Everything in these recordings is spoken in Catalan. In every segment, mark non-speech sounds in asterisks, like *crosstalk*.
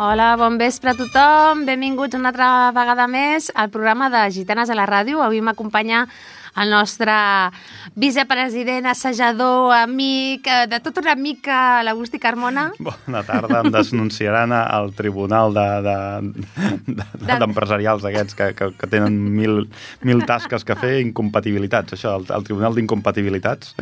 Hola, bon vespre a tothom. Benvinguts una altra vegada més al programa de Gitanes a la ràdio. Avui m'acompanya el nostre vicepresident, assajador, amic, eh, de tota una mica, l'Agustí Carmona. Bona tarda, em denunciaran al tribunal d'empresarials de, de, de, de, aquests que, que, que tenen mil, mil tasques que fer, incompatibilitats, això, el, el tribunal d'incompatibilitats.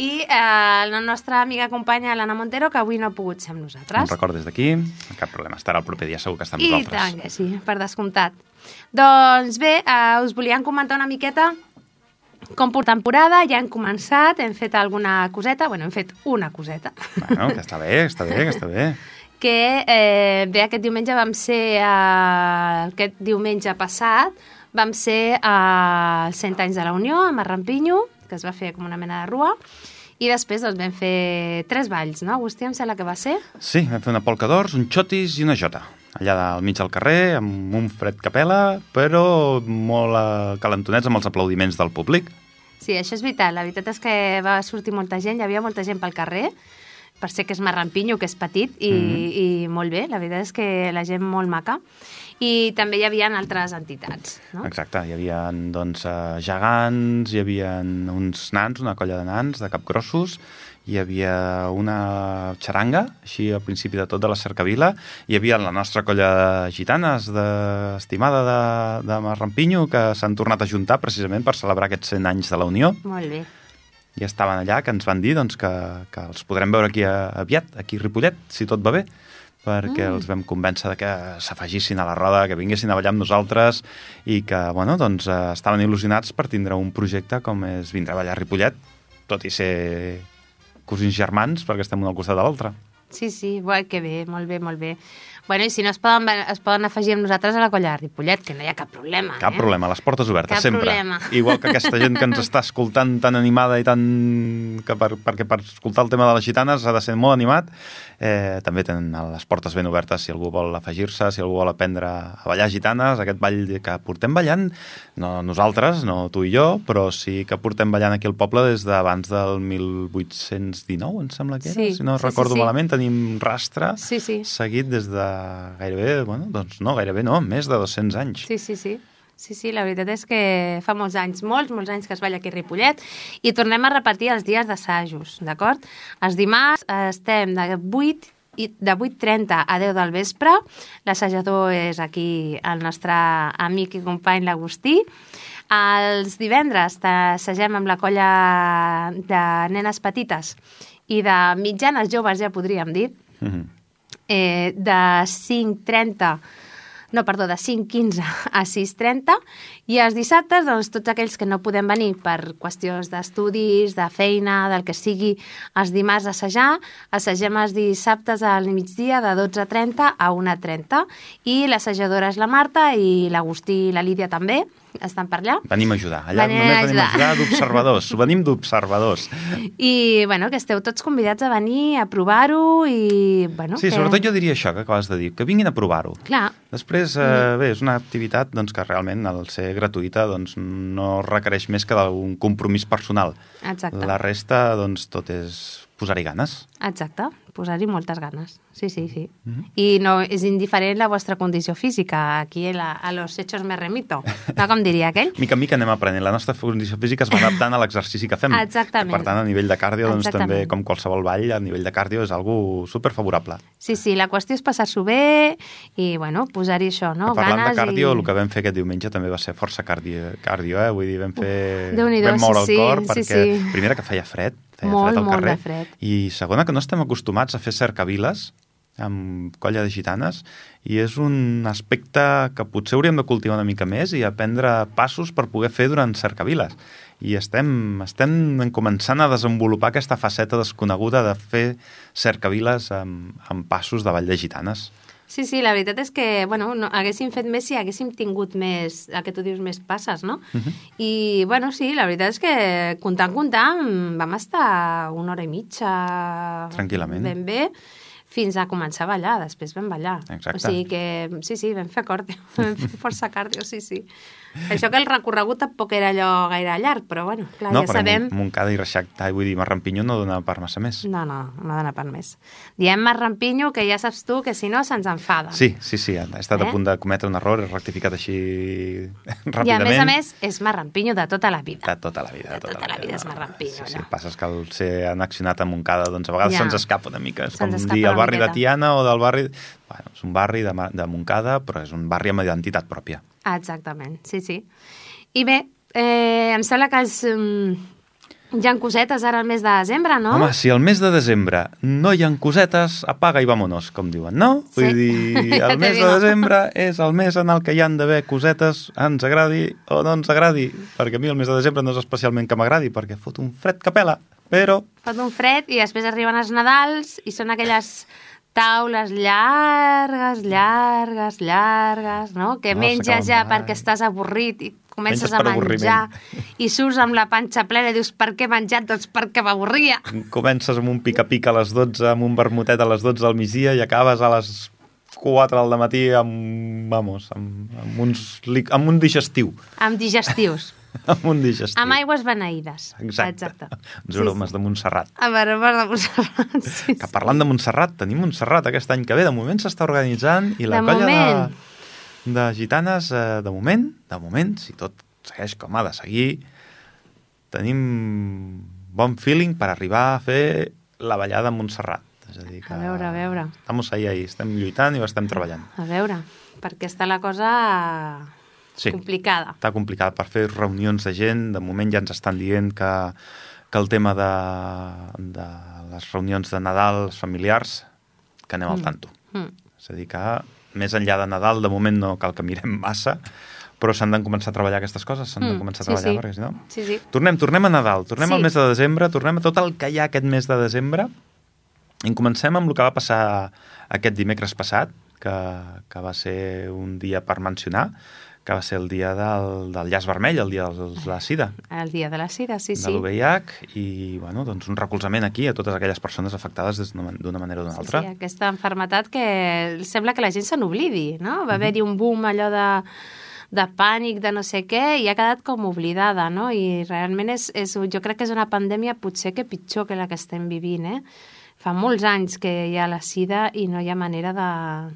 I eh, la nostra amiga companya, l'Anna Montero, que avui no ha pogut ser amb nosaltres. Un record des d'aquí, cap problema, estarà el proper dia, segur que està amb I nosaltres. I tant que sí, per descomptat. Doncs bé, eh, us volíem comentar una miqueta com per temporada, ja hem començat, hem fet alguna coseta, bueno, hem fet una coseta. Bueno, que està bé, que està bé, que està bé. *laughs* que eh, bé, aquest diumenge vam ser, eh, aquest diumenge passat, vam ser a eh, 100 anys de la Unió, a Marrampinyo, que es va fer com una mena de rua, i després doncs, vam fer tres balls, no? Agustí, em sembla que va ser? Sí, vam fer una polca d'ors, un xotis i una jota. Allà al mig del carrer, amb un fred capela, però molt eh, calentonets amb els aplaudiments del públic. Sí, això és veritat. La veritat és que va sortir molta gent, hi havia molta gent pel carrer, per ser que és marrampinyo, que és petit, i, mm -hmm. i molt bé. La veritat és que la gent molt maca i també hi havia altres entitats. No? Exacte, hi havia doncs, uh, gegants, hi havia uns nans, una colla de nans de capgrossos, hi havia una xaranga, així al principi de tot de la cercavila, hi havia la nostra colla de gitanes de, estimada de, de Marrampinyo que s'han tornat a juntar precisament per celebrar aquests 100 anys de la Unió. Molt bé. I estaven allà, que ens van dir doncs, que, que els podrem veure aquí a, aviat, aquí a Ripollet, si tot va bé perquè mm. els vam convèncer de que s'afegissin a la roda, que vinguessin a ballar amb nosaltres i que, bueno, doncs, eh, estaven il·lusionats per tindre un projecte com és vindre a ballar a Ripollet, tot i ser cosins germans, perquè estem un al costat de l'altre. Sí, sí, bueno, que bé, molt bé, molt bé. Bueno, i si no es poden, es poden afegir amb nosaltres a la colla de Ripollet, que no hi ha cap problema. Cap eh? problema, les portes obertes, cap sempre. Problema. *laughs* Igual que aquesta gent que ens *laughs* està escoltant tan animada i tan... Que per, perquè per escoltar el tema de les gitanes ha de ser molt animat, eh, també tenen les portes ben obertes si algú vol afegir-se, si algú vol aprendre a ballar gitanes, aquest ball que portem ballant, no nosaltres, no tu i jo, però sí que portem ballant aquí al poble des d'abans del 1819, em sembla que era, sí, si no sí, recordo sí, sí. malament, tenim rastre sí, sí. seguit des de gairebé bueno, doncs no, gairebé no, més de 200 anys. Sí, sí, sí. Sí, sí, la veritat és que fa molts anys, molts, molts anys que es balla aquí a Ripollet i tornem a repetir els dies d'assajos, d'acord? Els dimarts estem de 8 i de 8.30 a 10 del vespre. L'assajador és aquí el nostre amic i company l'Agustí. Els divendres assagem amb la colla de nenes petites i de mitjanes joves, ja podríem dir, mm -hmm. eh, de 5.30 no, perdó, de 5.15 a 6.30 i els dissabtes, doncs, tots aquells que no podem venir per qüestions d'estudis, de feina, del que sigui, els dimarts a assajar, assagem els dissabtes al migdia de 12.30 a 1.30 i l'assajadora és la Marta i l'Agustí i la Lídia també, estan per allà. Venim a ajudar. Allà venim només venim a ajudar d'observadors. venim d'observadors. *laughs* I, bueno, que esteu tots convidats a venir a provar-ho i, bueno... Sí, que... sobretot jo diria això que acabes de dir, que vinguin a provar-ho. Clar. Després, eh, mm. bé, és una activitat doncs, que realment, al ser gratuïta, doncs, no requereix més que d'un compromís personal. Exacte. La resta, doncs, tot és posar-hi ganes. Exacte, posar-hi moltes ganes. Sí, sí, sí. Mm -hmm. I no és indiferent la vostra condició física. Aquí la, a los hechos me remito. No, com diria aquell? *laughs* mica en mica anem aprenent. La nostra condició física es va adaptant a l'exercici que fem. Exactament. Per tant, a nivell de cardio, doncs, també, com qualsevol ball, a nivell de cardio és algo superfavorable. Sí, sí, la qüestió és passar-s'ho bé i, bueno, posar-hi això, no? Parlant ganes de cardio, i... el que vam fer aquest diumenge també va ser força cardio, cardio eh? Vull dir, vam fer... Uf, vam moure sí, el cor sí, perquè, sí. primera, que feia fred, feia molt, fred al molt carrer, de fred. i segona, que no estem acostumats a fer cercaviles, amb colla de gitanes i és un aspecte que potser hauríem de cultivar una mica més i aprendre passos per poder fer durant cercaviles. I estem, estem començant a desenvolupar aquesta faceta desconeguda de fer cercaviles amb, amb passos de ball de gitanes. Sí, sí, la veritat és que, bueno, no, haguéssim fet més si haguéssim tingut més, el que tu dius, més passes, no? Uh -huh. I, bueno, sí, la veritat és que, comptant, comptant, vam estar una hora i mitja... Tranquil·lament. Ben bé, fins a començar a ballar, després vam ballar. Exacte. O sigui que, sí, sí, vam fer cardio, *laughs* vam fer força cardio, sí, sí. Això que el recorregut tampoc era allò gaire llarg, però bueno, clar, no, ja sabem... Mon- Montcada i Reixac, ai, vull dir, Marrampinyo no dona per massa més. No, no, no dona per més. Diem Marrampinyo, que ja saps tu que si no se'ns enfada. Sí, sí, sí, he estat Eh? a punt de cometre un error, he rectificat així I ràpidament. a més a més, és Marrampinyo de tota la vida. De tota la vida. De tota la vida és Marrampinyo, Sí, sí, allò. passa que el ser annexionat a Montcada, doncs a vegades Ja. se'ns escapa una mica. És com dir el barri de. Tiana o del barri... Bueno, és un barri de, de Montcada, però és un barri amb identitat pròpia. Ah, Exactament, sí, sí. I bé, eh, em sembla que és, um, hi ha cosetes ara al mes de desembre, no? Home, si el mes de desembre no hi ha cosetes, apaga i vámonos, com diuen, no? Sí. Vull dir, *laughs* Ja el te mes de desembre és el mes en el que hi han d'haver cosetes, ens agradi o no ens agradi, perquè a mi el mes de desembre no és especialment que m'agradi, perquè fot un fred que pela, però Fot un fred i després arriben els Nadals i són aquelles taules llargues, llargues, llargues, no? Que No menges ja mai. perquè estàs avorrit i comences a menjar i surts amb la panxa plena i dius per què he menjat? Doncs perquè m'avorria. comences amb un pica-pica a les 12, amb un vermutet a les 12 del migdia i acabes a les 4 del matí amb, vamos, amb, amb, uns, amb un digestiu. Amb digestius, *laughs* amb un digestiu. amb aigües beneïdes. Exacte. Exacte. Uns aromes de Montserrat. A veure, de Montserrat. *laughs* Sí, Que parlant de Montserrat, tenim Montserrat aquest any que ve. De moment s'està organitzant i la De colla moment. de, de gitanes, eh, de moment, de moment, si tot segueix com ha de seguir, tenim bon feeling per arribar a fer la ballada a Montserrat. És a dir, que A veure, a veure. Estamos ahí, ahí, estem lluitant i ho estem treballant. A veure, perquè està la cosa Sí. complicada. Està complicat per fer reunions de gent. De moment ja ens estan dient que, que el tema de, de les reunions de Nadal familiars, que anem al Mm. tanto. Mm. És a dir, que més enllà de Nadal, de moment no cal que mirem massa, però s'han de començar a treballar aquestes coses, s'han de Mm, començar a sí, treballar, sí. perquè si no... Sí, sí. Tornem, tornem a Nadal, tornem Sí. al mes de desembre, tornem a tot el que hi ha aquest mes de desembre i comencem amb el que va passar aquest dimecres passat, que, que va ser un dia per mencionar, que va ser el dia del, del llaç vermell, el dia de la sida, El dia de la sida, sí, de sí. l'UVIH, i bueno, doncs un recolzament aquí a totes aquelles persones afectades des d'una manera o d'una Sí, altra. sí, aquesta enfermetat que sembla que la gent se n'oblidi, no? Va haver-hi un boom allò de, de pànic, de no sé què, i ha quedat com oblidada, no? I realment és, és, jo crec que és una pandèmia potser que pitjor que la que estem vivint, eh? Fa molts anys que hi ha la sida i no hi ha manera de,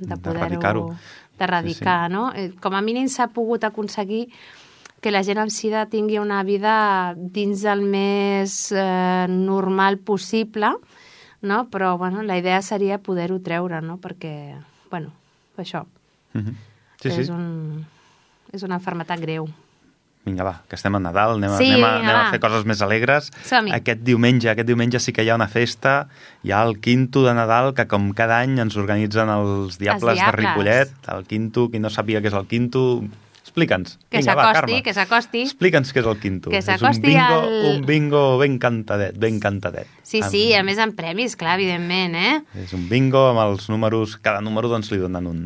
de D'erradicar-ho. poder-ho... D'erradicar, no? Eh, Com a mínim s'ha pogut aconseguir que la gent amb sida tingui una vida dins del més eh, normal possible, no? Però, bueno, la idea seria poder-ho treure, no? Perquè, bueno, això, Mhm. Sí, és, sí. un, és una enfermetat greu. Vinga, va, que estem a Nadal, anem, Sí, anem, a, anem a fer coses més alegres. Aquest diumenge, aquest diumenge sí que hi ha una festa, hi ha el quinto de Nadal, que com cada any ens organitzen els Diables, de Diables. Ripollet. El quinto, qui no sàpiga què és el quinto, explica'ns. Que s'acosti, que s'acosti. Explica'ns què és el quinto. Que és un s'acosti bingo, al- un bingo ben cantadet, ben cantadet. Sí, Amb- sí, a més amb premis, clar, evidentment, eh? És un bingo amb els números, cada número doncs li donen un,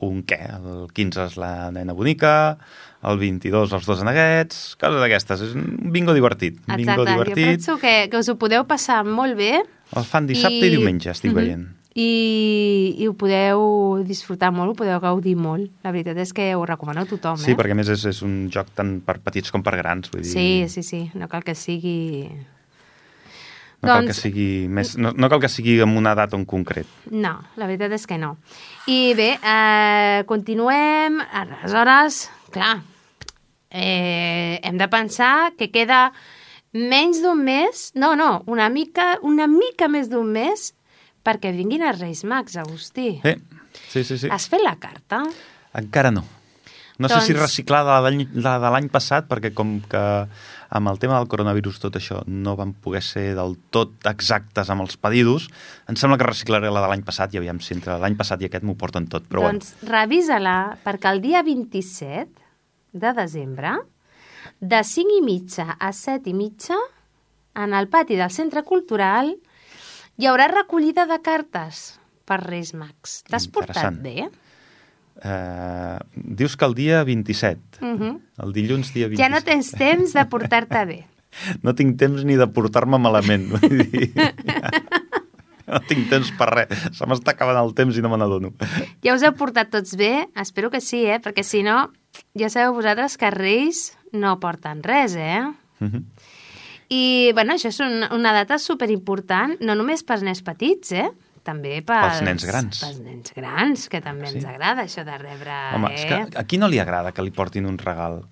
un què. El 15 és la nena bonica, el 22 els dos aneguets, coses d'aquestes. És un bingo divertit. Un bingo Exacte, jo divertit. penso que, que us ho podeu passar molt bé. El fan dissabte i, diumenge, estic Mhm. veient. I, I ho podeu disfrutar molt, ho podeu gaudir molt. La veritat és que ho recomano a tothom, Sí, eh? perquè a més és, és un joc tant per petits com per grans. Vull dir, Sí, sí, sí, no cal que sigui... No, cal que Doncs- sigui més, no, no cal que sigui amb una data en concret. No, la veritat és que no. I bé, eh, continuem. Aleshores, clar, eh, hem de pensar que queda menys d'un mes, no, no, una mica, una mica més d'un mes perquè vinguin els Reis Mags, Agustí. Sí, sí, sí. sí. Has fet la carta? Encara no. No sé si Doncs- reciclar la de l'any- passat, perquè com que amb el tema del coronavirus tot això no van poder ser del tot exactes amb els pedidos, em sembla que reciclaré la de l'any passat i aviam si entre l'any passat i aquest m'ho porten tot. Però doncs revisa-la, perquè el dia 27 de desembre, de 5 i mitja a 7 i mitja, en el pati del Centre Cultural, hi haurà recollida de cartes per Reis Mags. T'has portat bé? eh, dius que el dia 27, Uh -huh. el dilluns dia 27... Ja no tens temps de portar-te bé. *laughs* No tinc temps ni de portar-me malament. Vull dir, *laughs* no tinc temps per res. Se m'està acabant el temps i no me n'adono. Ja us heu portat tots bé? Espero que sí, eh? Perquè si no, ja sabeu vosaltres que Reis no porten res, eh? Uh -huh. I, bueno, això és una, una data superimportant, no només pels nens petits, eh? També pels, Pels nens grans. Pels nens grans, que també Sí. ens agrada això de rebre... Home, eh? és que a qui no li agrada que li portin un regal?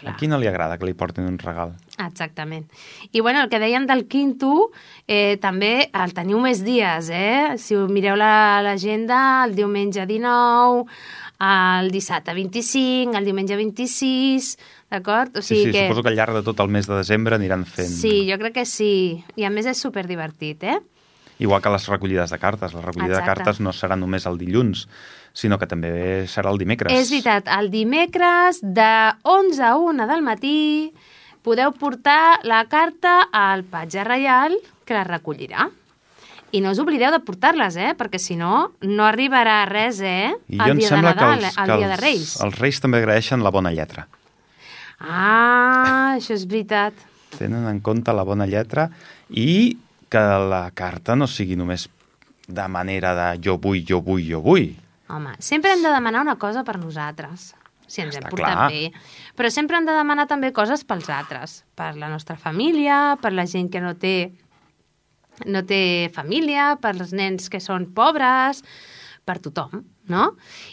Clar. A qui no li agrada que li portin un regal? Exactament. I bueno, el que deien del quinto, eh, també el teniu més dies, eh? Si mireu la- l'agenda, el diumenge 19, el dissabte 25, el diumenge 26, d'acord? O Sí, sigui sí, que... suposo que al llarg de tot el mes de desembre aniran fent... Sí, jo crec que sí. I a més és superdivertit, eh? Igual que les recollides de cartes. La recollida Exacte. de cartes no serà només el dilluns, sinó que també serà el dimecres. És veritat, el dimecres de 11 a 1 del matí podeu portar la carta al patge reial que la recollirà. I no us oblideu de portar-les, eh? Perquè si no, no arribarà res, eh? I el dia de Nadal, que, els, el que dia de els, Reis. els Reis també agraeixen la bona lletra. Ah, això és veritat. Tenen en compte la bona lletra i que la carta no sigui només de manera de jo vull, jo vull, jo vull. Home, sempre hem de demanar una cosa per nosaltres, si ens hem Està portat clar. bé. Però sempre hem de demanar també coses pels altres, per la nostra família, per la gent que no té, no té família, per els nens que són pobres, per tothom, no?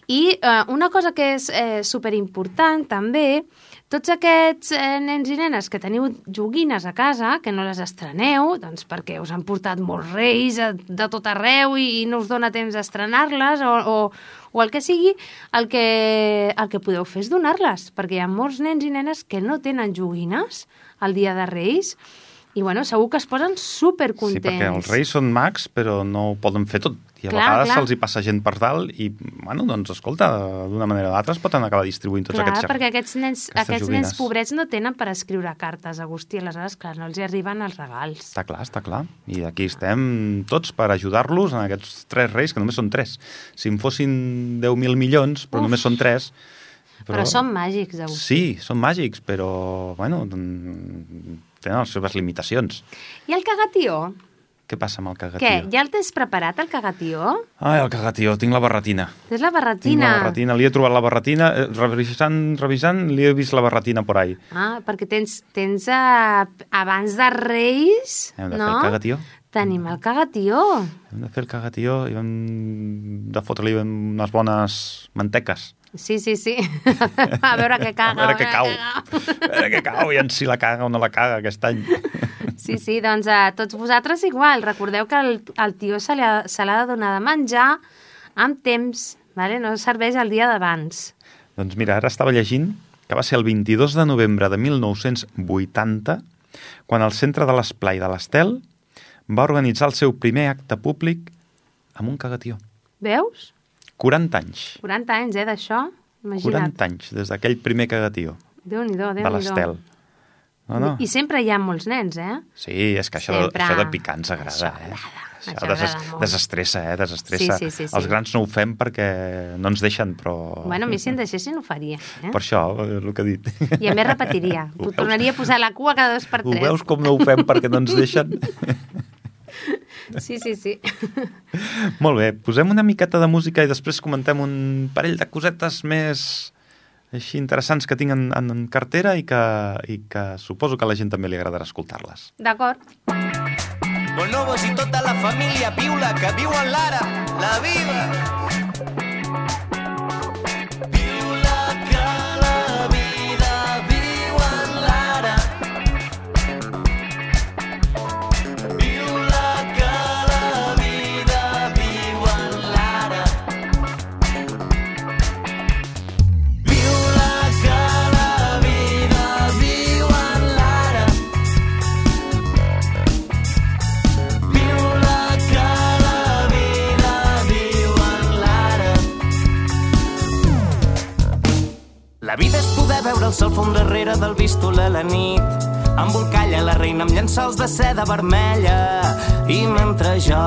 I eh, una cosa que és eh, superimportant també, tots aquests eh, nens i nenes que teniu joguines a casa, que no les estreneu, doncs perquè us han portat molts reis a- de tot arreu i, i no us dona temps d'estrenar-les o, o, o el que sigui, el que, el que podeu fer és donar-les, perquè hi ha molts nens i nenes que no tenen joguines el dia de Reis i bueno, segur que es posen supercontents. Sí, perquè els Reis són mags, però no ho poden fer tot. I a Clar, vegades clar. se'ls hi passa gent per dalt i, bueno, doncs, escolta, d'una manera o d'altra es poden acabar distribuint tots Clar, aquests... perquè aquests nens, aquests nens joguines. pobrets no tenen per escriure cartes, Agustí, aleshores, clar, no els hi arriben els regals. Està clar, està clar. I aquí estem tots per ajudar-los en aquests tres reis, que només són tres. Si en fossin 10.000 milions, però Uf. només són tres... Però, però són màgics, Agustí. Sí, són màgics, però, bueno, tenen les seves limitacions. I el cagatió? Què passa amb el Què, cagatió? ja el tens preparat, el cagatió? Ai, el cagatió, tinc la barretina. És la Tinc barretina. la barretina, li he trobat la barretina, eh, revisant, revisant, li he vist la barretina por ahí. Ah, perquè tens, tens uh, abans de Reis, Hem de no? fer el cagatió. Tenim el cagatió. Hem de fer el cagatió i hem de fotre-li unes bones manteques. Sí, sí, sí. *laughs* a veure què caga. a veure què cau. A veure què cau, i en si la caga o no la caga aquest any. *laughs* Sí, sí, doncs a tots vosaltres igual. Recordeu que el, el tió se l'ha de donar de menjar amb temps, vale? no serveix el dia d'abans. Doncs mira, ara estava llegint que va ser el 22 de novembre de 1980 quan el Centre de l'Esplai de l'Estel va organitzar el seu primer acte públic amb un cagatió. Veus? 40 anys. 40 anys, eh, d'això? Imagina't. 40 anys des d'aquell primer cagatió Déu-n'hi-do, de déu-n'hi-do. l'Estel. No, no. I sempre hi ha molts nens, eh? Sí, és que això, de, Sempre. això de picar ens agrada, Això eh? agrada, Això, això des, desestressa, eh? Desestressa. Sí, sí, sí, sí. Els grans no ho fem perquè no ens deixen, però... Bueno, a mi si em deixessin ho faria, eh? Per això, eh, el que he dit. I a més repetiria. *laughs* Ho? Tornaria a posar la cua cada dos per Ho tres. veus com no ho fem perquè no ens deixen? *laughs* Sí, sí, sí. Molt bé, posem una miqueta de música i després comentem un parell de cosetes més així interessants que tinc en, en cartera i que, i que suposo que a la gent també li agradarà escoltar-les. D'acord. Bonobos i tota la família piula que viuen l'ara, la vida. És poder veure el sol fum darrere del bístol a la nit. Embolcalla la reina amb llençols de seda vermella. I mentre jo,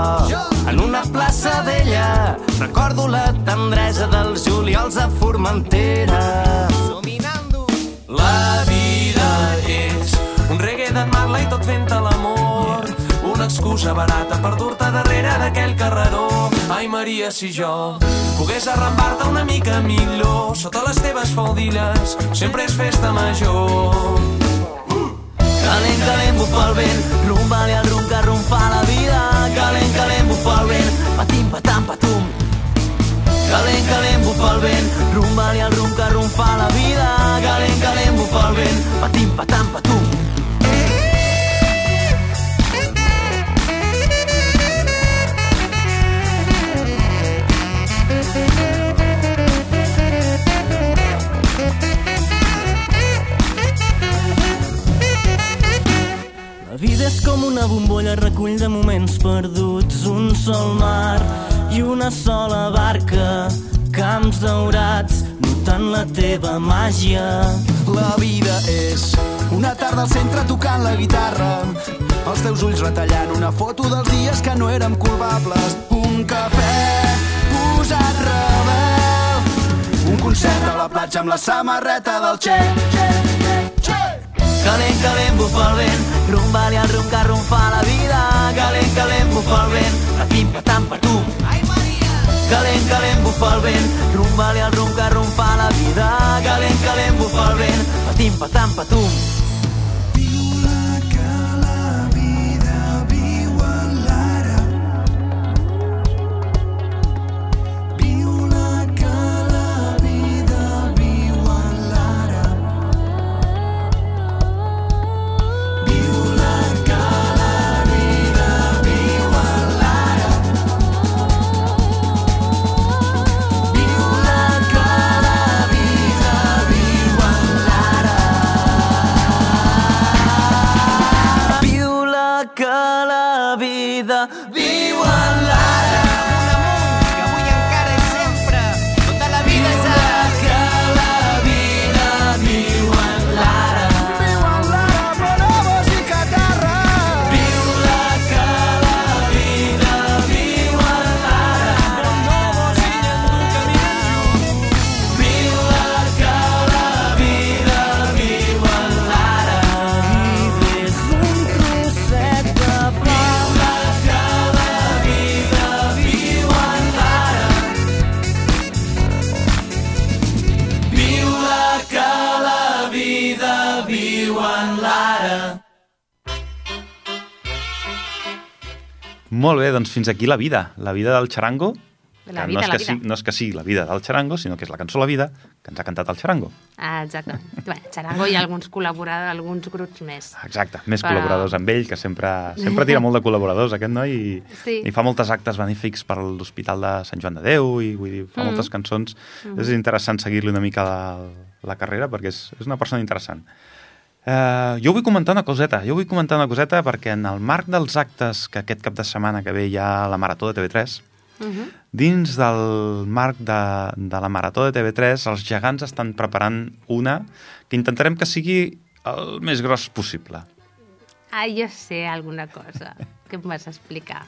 en una plaça vella, recordo la tendresa dels juliols a Formentera. La vida és un reggae de Marley tot fent a l'amor, una excusa barata per dur-te darrere d'aquell carreró. Ai, Maria, si jo pogués arrambar-te una mica millor sota les teves faldilles, sempre és festa major. Calent, calent, bufa el vent, rumba-li al rum que rumfa la vida. Calent, calent, bufa el vent, patim, patam, patum. Calent, calent, bufa el vent, rumba-li al rum que rumfa la vida. Calent, calent, bufa el vent, patim, patam, patum. Una bombolla, recull de moments perduts, un sol mar i una sola barca, camps daurats, notant la teva màgia. La vida és una tarda al centre tocant la guitarra, els teus ulls retallant una foto dels dies que no érem culpables, un cafè posat rebel, un concert a la platja amb la samarreta del Che. Calent, calent, bufa el vent, rumba-li al rum que rumfa la vida. Calent, calent, bufa el vent, patam, patum. Ai, Maria! Calent, calent, bufa el vent, rumba-li al rum que rumfa la vida. Calent, calent, bufa el vent, patim, patam, patum. Doncs fins aquí la vida. La vida del xarango. La vida, no, és la que vida. Sí, no és que sigui la vida del xarango, sinó que és la cançó La vida que ens ha cantat el xarango. Ah, exacte. Bé, Charango i alguns col·laboradors, alguns grups més. Exacte, més Però- col·laboradors amb ell, que sempre, sempre tira molt de col·laboradors, aquest noi, i, Sí. i fa moltes actes benéfics per l'Hospital de Sant Joan de Déu, i vull dir, fa Mm. moltes cançons. És interessant seguir-li una mica la, la carrera, perquè és, és una persona interessant. Uh, jo vull comentar una coseta, jo vull comentar una coseta perquè en el marc dels actes que aquest cap de setmana que ve hi ha la Marató de TV3, Uh -huh. dins del marc de, de la Marató de TV3, els gegants estan preparant una que intentarem que sigui el més gros possible. Ah, jo sé alguna cosa que em vas explicar.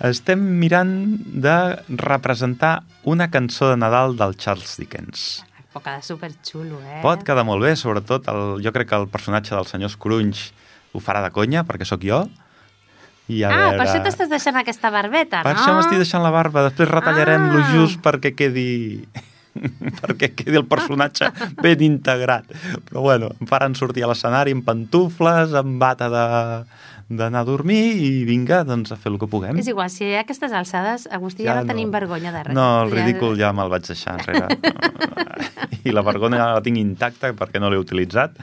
Estem mirant de representar una cançó de Nadal del Charles Dickens. Pot quedar superxulo, eh? Pot quedar molt bé, sobretot el, jo crec que el personatge del senyor Scrooge ho farà de conya, perquè sóc jo. I a Ah, veure... per això t'estàs deixant aquesta barbeta, Per no? això m'estic deixant la barba, després retallarem Ah. lo just perquè quedi *laughs* perquè quedi el personatge ben integrat. Però bueno, em faran sortir a l'escenari amb pantufles, amb bata de d'anar a dormir i vinga, doncs a fer el que puguem. És igual, si a aquestes alçades, Agustí, ja, no tenim vergonya de res. No, el ridícul ja me'l vaig deixar enrere. *laughs* I la vergonya la tinc intacta perquè no l'he utilitzat.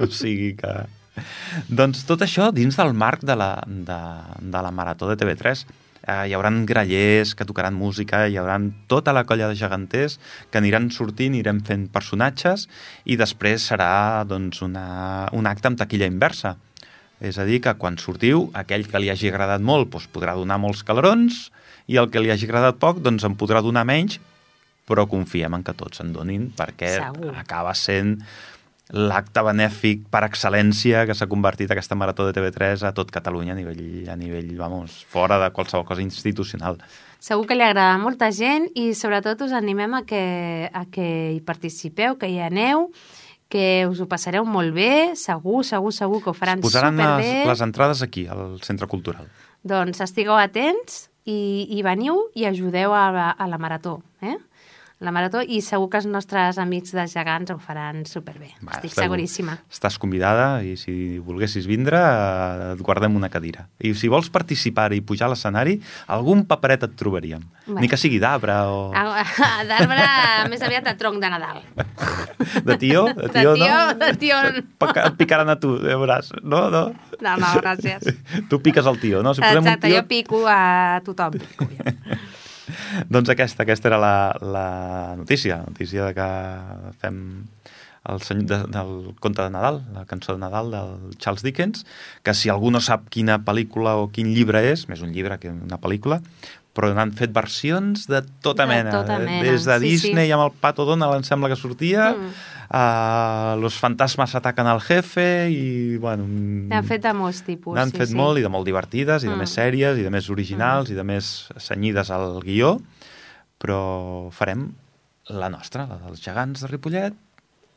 o sigui que... Doncs tot això dins del marc de la, de, de la Marató de TV3. Eh, hi haurà grallers que tocaran música, hi haurà tota la colla de geganters que aniran sortint, irem fent personatges i després serà doncs, una, un acte amb taquilla inversa. És a dir, que quan sortiu, aquell que li hagi agradat molt doncs podrà donar molts calarons i el que li hagi agradat poc doncs en podrà donar menys, però confiem en que tots en donin perquè Segur. acaba sent l'acte benèfic per excel·lència que s'ha convertit aquesta marató de TV3 a tot Catalunya a nivell, a nivell vamos, fora de qualsevol cosa institucional. Segur que li agrada a molta gent i sobretot us animem a que, a que hi participeu, que hi aneu, que us ho passareu molt bé, segur, segur, segur que ho faran Posaran les, superbé. les entrades aquí, al Centre Cultural. Doncs estigueu atents i, i veniu i ajudeu a, a la marató, eh? La marató i segur que els nostres amics de gegants ho faran superbé. Va, Estic segur. seguríssima. Estàs convidada i si volguessis vindre, eh, et guardem una cadira. I si vols participar i pujar a l'escenari, algun paperet et trobaríem. Bueno. Ni que sigui d'arbre o A- a- *laughs* D'arbre més aviat de tronc de Nadal. *laughs* de tió. De De tió, tió, no? de. Pica- Et picaran a tu, ja veuràs. No, no. No, no, gràcies. Tu piques el tió, no? Si Exacte, tió, jo pico a tothom. Pico, jo. *laughs* Doncs aquesta, aquesta era la, la notícia, la notícia de que fem el senyor de, del conte de Nadal, la cançó de Nadal del Charles Dickens, que si algú no sap quina pel·lícula o quin llibre és, més un llibre que una pel·lícula, però n'han fet versions de tota De mena. tota mena, Des de sí, Disney sí. amb el Pato Donald, em sembla que sortia, Mm. a Los fantasmas atacan al jefe, i, bueno... N'han fet de molts tipus. N'han sí, fet sí. molt i de molt divertides, i de Mm. més sèries, i de més originals, i de més senyides al guió, però farem la nostra, la dels gegants de Ripollet,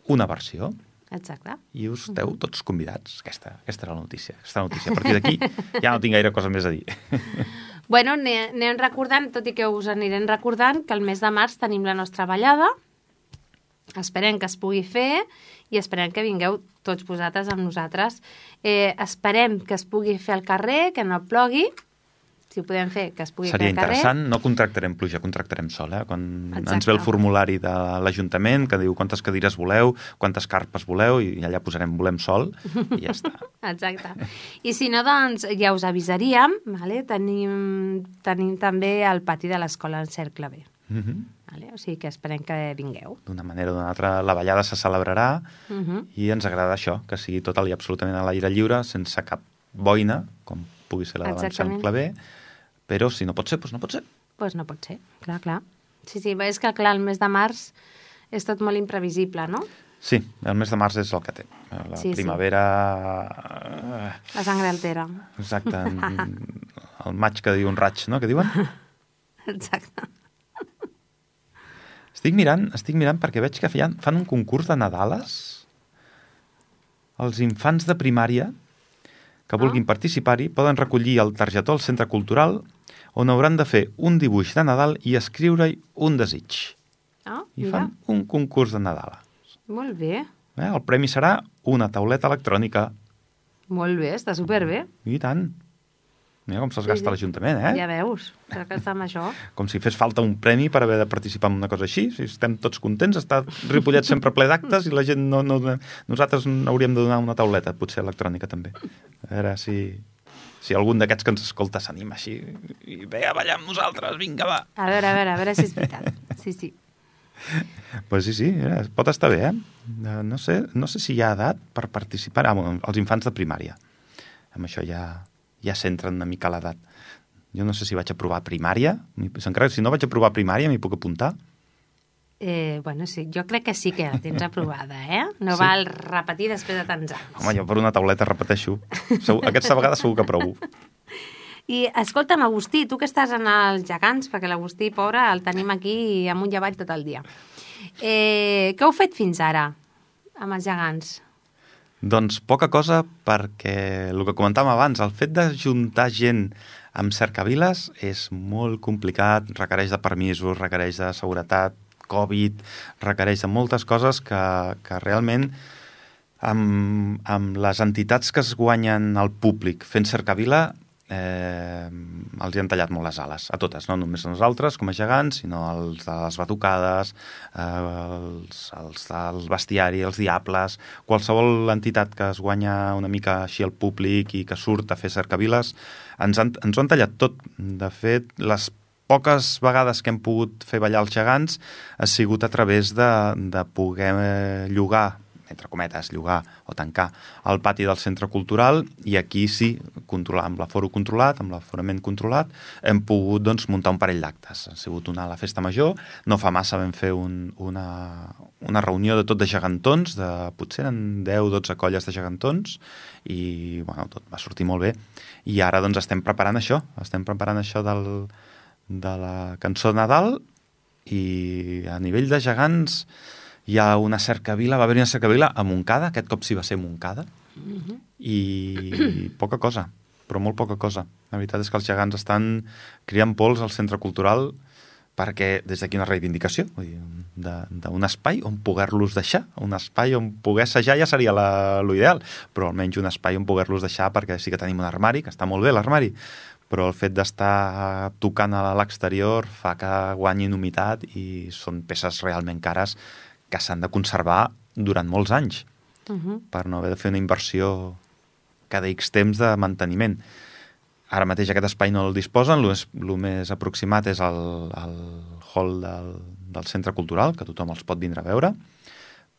una versió, Exacte. i us esteu tots convidats. Aquesta, aquesta era la notícia. Aquesta notícia. A partir d'aquí ja no tinc gaire cosa més a dir. *laughs* Bueno, ane- anem recordant, tot i que us anirem recordant, que el mes de març tenim la nostra ballada. Esperem que es pugui fer i esperem que vingueu tots vosaltres amb nosaltres. Eh, esperem que es pugui fer al carrer, que no plogui. Si ho podem fer, que es pugui Seria fer al carrer. interessant. No contractarem pluja, contractarem sol. Eh? Quan Exacte. ens ve el formulari de l'Ajuntament que diu quantes cadires voleu, quantes carpes voleu, i allà posarem volem sol, i ja està. *laughs* Exacte. I si no, doncs ja us avisaríem. Vale? Tenim, tenim també el pati de l'escola en cercle B. Mm -hmm. Vale? O sigui que esperem que vingueu. D'una manera o d'una altra, la ballada se celebrarà Uh -huh. i ens agrada això, que sigui total i absolutament a l'aire lliure, sense cap boina, com pugui ser la Exactament. l'Anselm Clavé, però si no pot ser, doncs no pot ser. pues no pot ser, clar, clar. Sí, sí, és que clar, el mes de març és tot molt imprevisible, no? Sí, el mes de març és el que té. La Sí, sí. primavera... La sangre altera. Exacte. *laughs* El maig que diu un raig, no?, que diuen? Exacte. Estic mirant, estic mirant perquè veig que fan, fan un concurs de Nadales els infants de primària que vulguin participar-hi poden recollir el targetó al centre cultural on hauran de fer un dibuix de Nadal i escriure-hi un desig. Ah, I mira, fan un concurs de Nadal. molt bé, Eh? El premi serà una tauleta electrònica. molt bé, està superbé. I tant. Mira com se'ls gasta sí. l'Ajuntament, eh? Ja veus, s'ha està amb això. *laughs* Com si fes falta un premi per haver de participar en una cosa així. Si estem tots contents, està Ripollet sempre ple d'actes i la gent no, no... Nosaltres hauríem de donar una tauleta, potser electrònica també. A veure si, si algun d'aquests que ens escolta s'anima així i ve a ballar amb nosaltres, vinga, va. A veure, a veure, a veure si és veritat. Sí, sí. *laughs* Pues sí, sí, mira, pot estar bé, eh? Eh, No sé, no sé si hi ha edat per participar. Ah, bueno, els infants de primària. Amb això ja, ja s'entren una mica a l'edat. Jo no sé si vaig aprovar primària. Si no vaig aprovar primària, m'hi puc apuntar. Eh, bueno, sí, jo crec que sí que la tens aprovada, eh? No Sí. val repetir després de tants anys. Home, jo per una tauleta repeteixo. Segur, aquesta vegada segur que provo. I escolta'm, Agustí, tu que estàs en els gegants, perquè l'Agustí, pobre, el tenim aquí amunt i avall tot el dia. Eh, què heu fet fins ara amb els gegants? Doncs poca cosa perquè el que comentàvem abans, el fet de juntar gent amb cercaviles és molt complicat, requereix de permisos, requereix de seguretat, Covid, requereix de moltes coses que, que realment amb, amb les entitats que es guanyen al públic fent cercavila eh, els hi han tallat molt les ales, a totes, no només a nosaltres com a gegants, sinó els de les batucades, eh, els, els del bestiari, els diables, qualsevol entitat que es guanya una mica així al públic i que surt a fer cercaviles, ens, han, ens ho han tallat tot. De fet, les poques vegades que hem pogut fer ballar els gegants ha sigut a través de, de poder llogar entre cometes, llogar o tancar el pati del centre cultural i aquí sí, controlar, amb l'aforo controlat, amb l'aforament controlat, hem pogut doncs, muntar un parell d'actes. Ha sigut una a la festa major, no fa massa vam fer un, una, una reunió de tot de gegantons, de, potser eren 10-12 colles de gegantons, i bueno, tot va sortir molt bé. I ara doncs estem preparant això, estem preparant això del, de la cançó de Nadal i a nivell de gegants Hi ha una cercavila, va haver una cercavila a Montcada, aquest cop sí va ser Montcada, i poca cosa, però molt poca cosa. La veritat és que els gegants estan criant pols al centre cultural perquè des d'aquí una reivindicació d'un espai on poder-los deixar, un espai on poder assajar ja seria l'ideal, però almenys un espai on poder-los deixar perquè sí que tenim un armari, que està molt bé l'armari, però el fet d'estar tocant a l'exterior fa que guanyin humitat i són peces realment cares que s'han de conservar durant molts anys Uh -huh. per no haver de fer una inversió cada X temps de manteniment. Ara mateix aquest espai no el disposen, el més, el més aproximat és el, el hall del, del centre cultural, que tothom els pot vindre a veure,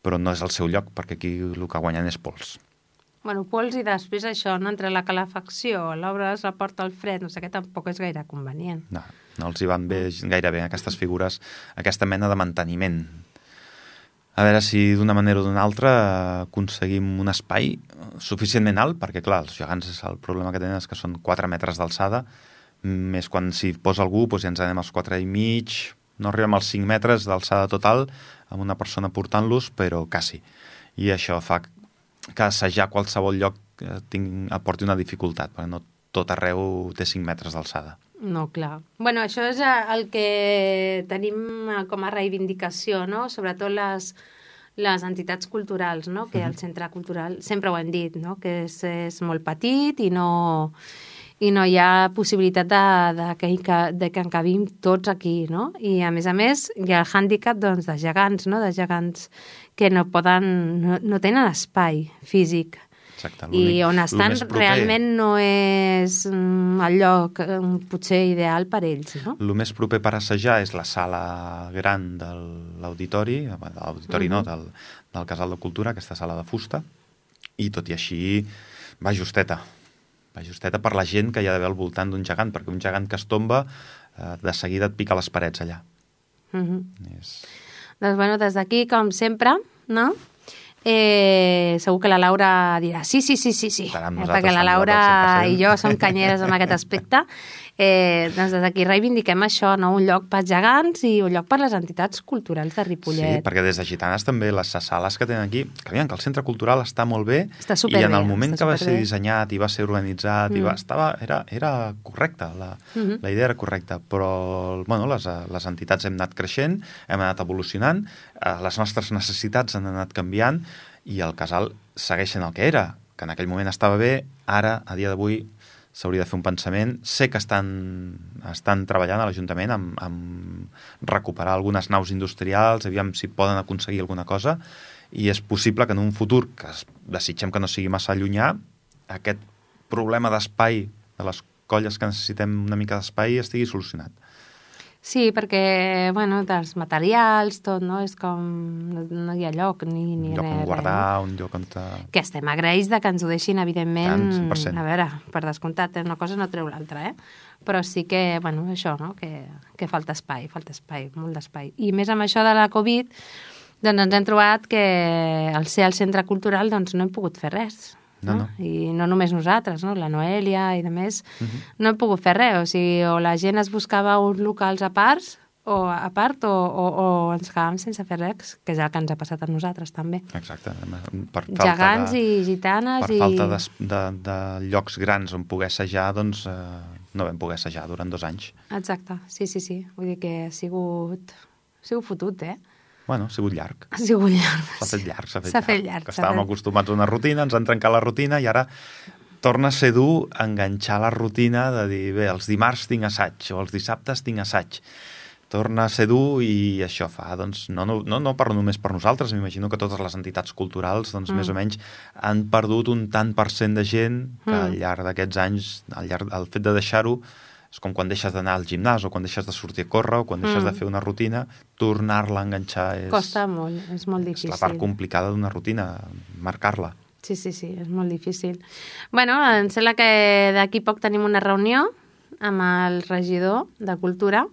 però no és el seu lloc, perquè aquí el que guanyen és pols. Bueno, pols i després això, no? entre la calefacció, l'obres la porta al fred, no sé què, tampoc és gaire convenient. No, no els hi van bé, gaire bé aquestes figures, aquesta mena de manteniment. A veure si d'una manera o d'una altra aconseguim un espai suficientment alt, perquè clar, els gegants el problema que tenen és que són 4 metres d'alçada, més quan s'hi posa algú doncs ja ens anem als 4 i mig, no arribem als 5 metres d'alçada total amb una persona portant-los, però quasi. I això fa que assajar qualsevol lloc eh, ting, aporti una dificultat, perquè no tot arreu té 5 metres d'alçada. No, clar. bueno, això és eh, el que tenim eh, com a reivindicació, no? Sobretot les, les entitats culturals, no? Que el centre cultural, sempre ho hem dit, no? Que és, és molt petit i no, i no hi ha possibilitat de, de, que, de que en cabim tots aquí, no? I a més a més hi ha el hàndicap doncs, de gegants, no? De gegants que no poden, no, no tenen espai físic. Exacte. I on estan realment no és mm, el lloc eh, potser ideal per ells, no? El més proper per assajar és la sala gran de l'auditori, de l'auditori no, del, del Casal de Cultura, aquesta sala de fusta, i tot i així va justeta. Va justeta per la gent que hi ha d'haver al voltant d'un gegant, perquè un gegant que es tomba eh, de seguida et pica les parets allà. Uh -huh. És... Doncs, bueno, des d'aquí, com sempre, no? Eh, segur que la Laura dirà sí, sí, sí, sí, sí, eh, perquè la Laura al 100%. i jo som canyeres en aquest aspecte. *laughs* Eh, doncs des d'aquí reivindiquem això, no? un lloc pels gegants i un lloc per les entitats culturals de Sí, Ripollet. perquè des de Gitanes també les sales que tenen aquí, que veiem que el centre cultural està molt bé Està i en el moment que va ser dissenyat i va ser organitzat i va, Mm. estava, era, era correcte, la, Mhm. la idea era correcta, però bueno, les, les entitats hem anat creixent, hem anat evolucionant, eh, les nostres necessitats han anat canviant i el casal segueix sent el que era, que en aquell moment estava bé, ara, a dia d'avui, s'hauria de fer un pensament. Sé que estan, estan treballant a l'Ajuntament amb, amb recuperar algunes naus industrials, aviam si poden aconseguir alguna cosa, i és possible que en un futur, que es- desitgem que no sigui massa llunyà, aquest problema d'espai, de les colles que necessitem una mica d'espai, estigui solucionat. Sí, perquè, bueno, dels materials, tot, no? És com... No, no hi ha lloc ni... ni Un lloc on res, guardar, un lloc on... Te... Que estem agraïts de que ens ho deixin, evidentment. Tant, 100%. A veure, per descomptat, una cosa no treu l'altra, eh? Però sí que, bueno, això, no? Que, que falta espai, falta espai, molt d'espai. I més amb això de la Covid, doncs ens hem trobat que al ser al centre cultural doncs no hem pogut fer res. No, no. I no només nosaltres, no? la Noèlia i de més, Mhm. no hem pogut fer res. O sigui, o la gent es buscava uns locals a parts, o a part, o, o, o ens quedàvem sense fer res, que és el que ens ha passat a nosaltres també. Exacte. Per falta Gegants de... i gitanes per i... falta de, de, de llocs grans on poder assajar, doncs eh, no vam poder assajar durant dos anys. Exacte, sí, sí, sí. Vull dir que ha sigut... Ha sigut fotut, eh? Bueno, ha sigut llarg. Ha sigut llarg. S'ha fet llarg, s'ha fet, fet llarg, Que estàvem fet- acostumats a una rutina, ens han trencat la rutina i ara torna a ser dur enganxar la rutina de dir, bé, els dimarts tinc assaig o els dissabtes tinc assaig. Torna a ser dur i això fa, doncs, no, no, no, no parlo només per nosaltres, m'imagino que totes les entitats culturals, doncs, Mm. més o menys, han perdut un tant per cent de gent que al Mm. llarg d'aquests anys, al llarg, el fet de deixar-ho, és com quan deixes d'anar al gimnàs o quan deixes de sortir a córrer o quan deixes Mm. de fer una rutina, tornar-la a enganxar és... Costa molt, és molt És difícil. la part complicada d'una rutina, marcar-la. Sí, sí, sí, és molt difícil. bueno, em sembla que d'aquí poc tenim una reunió amb el regidor de Cultura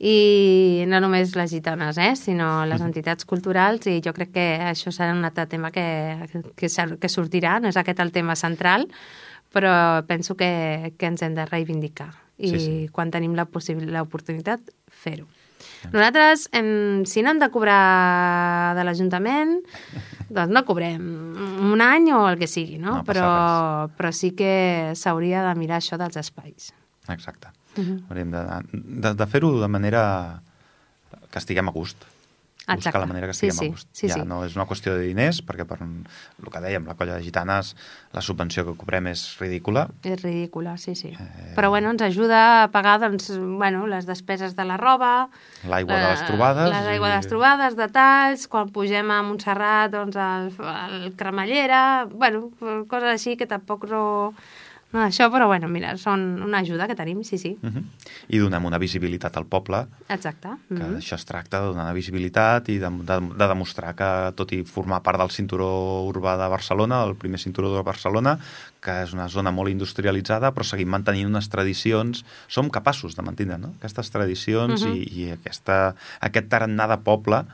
i no només les gitanes, eh, sinó les entitats culturals i jo crec que això serà un altre tema que, que, que sortirà, no és aquest el tema central, però penso que, que ens hem de reivindicar i Sí, sí. quan tenim l'oportunitat, fer-ho. Nosaltres, em, si no hem de cobrar de l'Ajuntament, *laughs* doncs no cobrem un any o el que sigui, no? No però, però sí que s'hauria de mirar això dels espais. Exacte. Mhm. Hauríem de, de, de fer-ho de manera que estiguem a gust. Exacte. Buscar la manera que Sí, estiguem sí, a gust. sí, ja sí. no és una qüestió de diners, perquè per el que dèiem, la colla de gitanes, la subvenció que cobrem és ridícula. És ridícula, sí, sí. Eh. Però bueno, ens ajuda a pagar doncs, bueno, les despeses de la roba, L'aigua de la- les trobades. l'aigua i- de les trobades, detalls, quan pugem a Montserrat, doncs al, al cremallera, bueno, coses així que tampoc no... No d'això, però bueno, mira, són una ajuda que tenim, sí, sí. Uh -huh. I donem una visibilitat al poble, Exacte. que Mhm. això es tracta de donar una visibilitat i de, de, de demostrar que, tot i formar part del cinturó urbà de Barcelona, el primer cinturó de Barcelona, que és una zona molt industrialitzada, però seguim mantenint unes tradicions, som capaços de mantenir no? aquestes tradicions Mhm. i, i aquesta, aquest tarannà de poble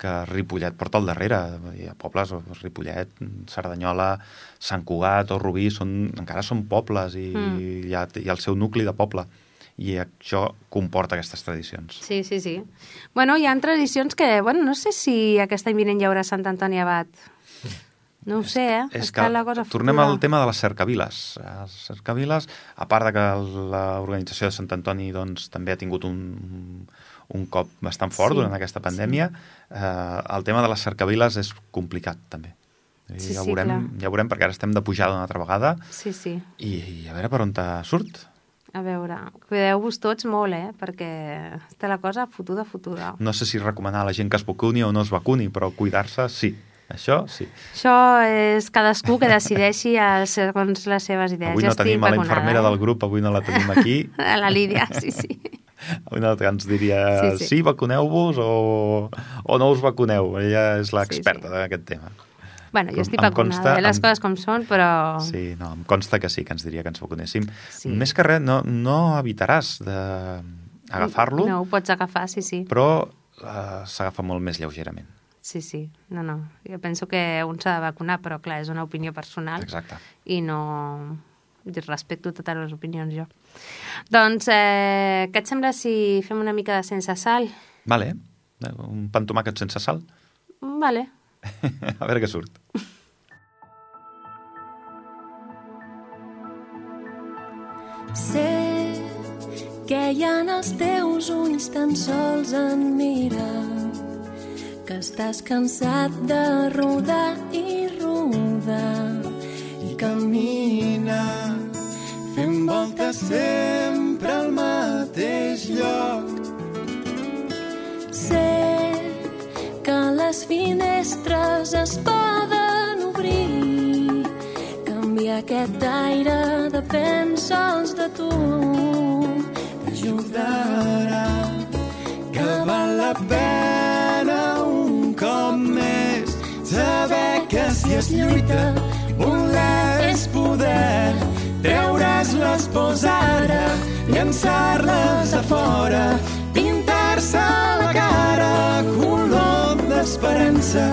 que Ripollet porta al darrere. Hi ha pobles, Ripollet, Cerdanyola, Sant Cugat o Rubí, són, encara són pobles i Mm. hi, ha, hi ha el seu nucli de poble. I això comporta aquestes tradicions. Sí, sí, sí. Bueno, hi ha tradicions que, bueno, no sé si aquest any vinent hi haurà Sant Antoni Abat. No ho sé, eh? És Està que la cosa tornem fotuda. al tema de les cercaviles. Les cercaviles, a part de que l'organització de Sant Antoni doncs, també ha tingut un, un cop bastant fort Sí, durant aquesta pandèmia, eh, el tema de les cercaviles és complicat, també. I Sí, ja, sí, veurem, clar. ja veurem, perquè ara estem de pujada una altra vegada, Sí, sí. i, i a veure per on te surt. A veure, cuideu-vos tots molt, eh? Perquè està la cosa fotuda, fotuda. No sé si recomanar a la gent que es vacuni o no es vacuni, però cuidar-se, sí. Això, sí. Això és cadascú que decideixi segons les seves idees. Avui no estic tenim a la infermera eh? del grup, avui no la tenim aquí. *laughs* A la Lídia, sí, sí. *laughs* Una que ens diria, Sí, sí, sí. vacuneu-vos o, o no us vacuneu. Ella és l'experta Sí, sí, d'aquest tema. Bueno, jo estic em vacunada, consta- eh? les em- coses com són, però... Sí, no, em consta que sí, que ens diria que ens vacunéssim. Sí. Més que res, no, no evitaràs d'agafar-lo, No, ho pots agafar, sí, sí. però eh, s'agafa molt més lleugerament. Sí, sí. No, no. Jo penso que un s'ha de vacunar, però clar, és una opinió personal. Exacte. I no... respecto totes les opinions, jo. Doncs, eh, què et sembla si fem una mica de sense sal? Vale, un pan tomàquet sense sal. Vale. *laughs* A veure què surt. Sé que hi ha en els teus ulls tan sols en mirar que estàs cansat de rodar i rodar camina fent voltes sempre al mateix lloc. Sé que les finestres es poden obrir canviar aquest aire depèn sols de tu T'ajudarà que val la pena un cop més saber que si es lluita voler és poder. Treure's les pors ara llançar-les a fora pintar-se la cara color d'esperança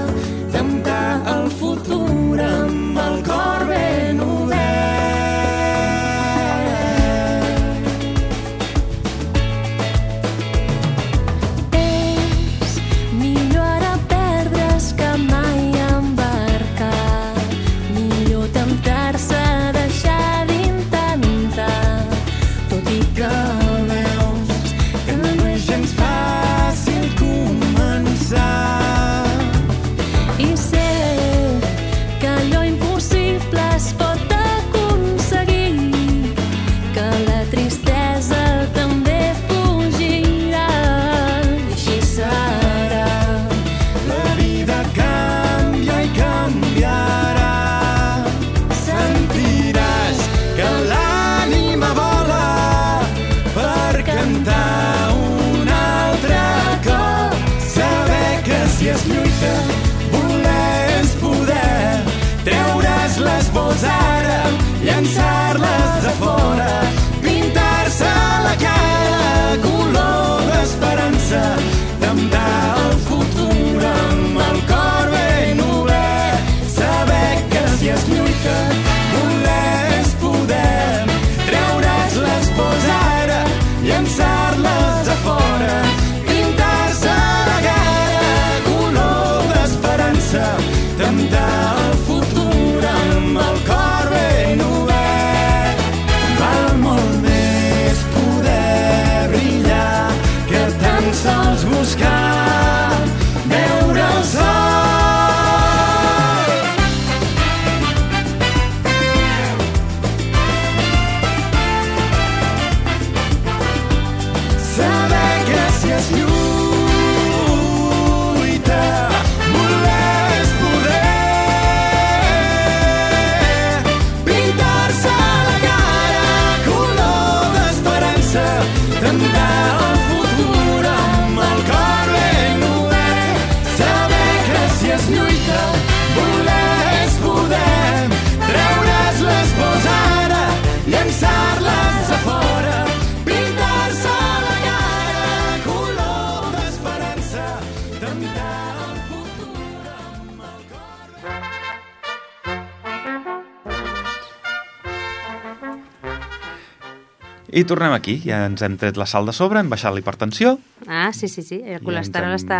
I tornem aquí, ja ens hem tret la sal de sobre, hem baixat la hipertensió Ah, sí, sí, sí. El colesterol hem- està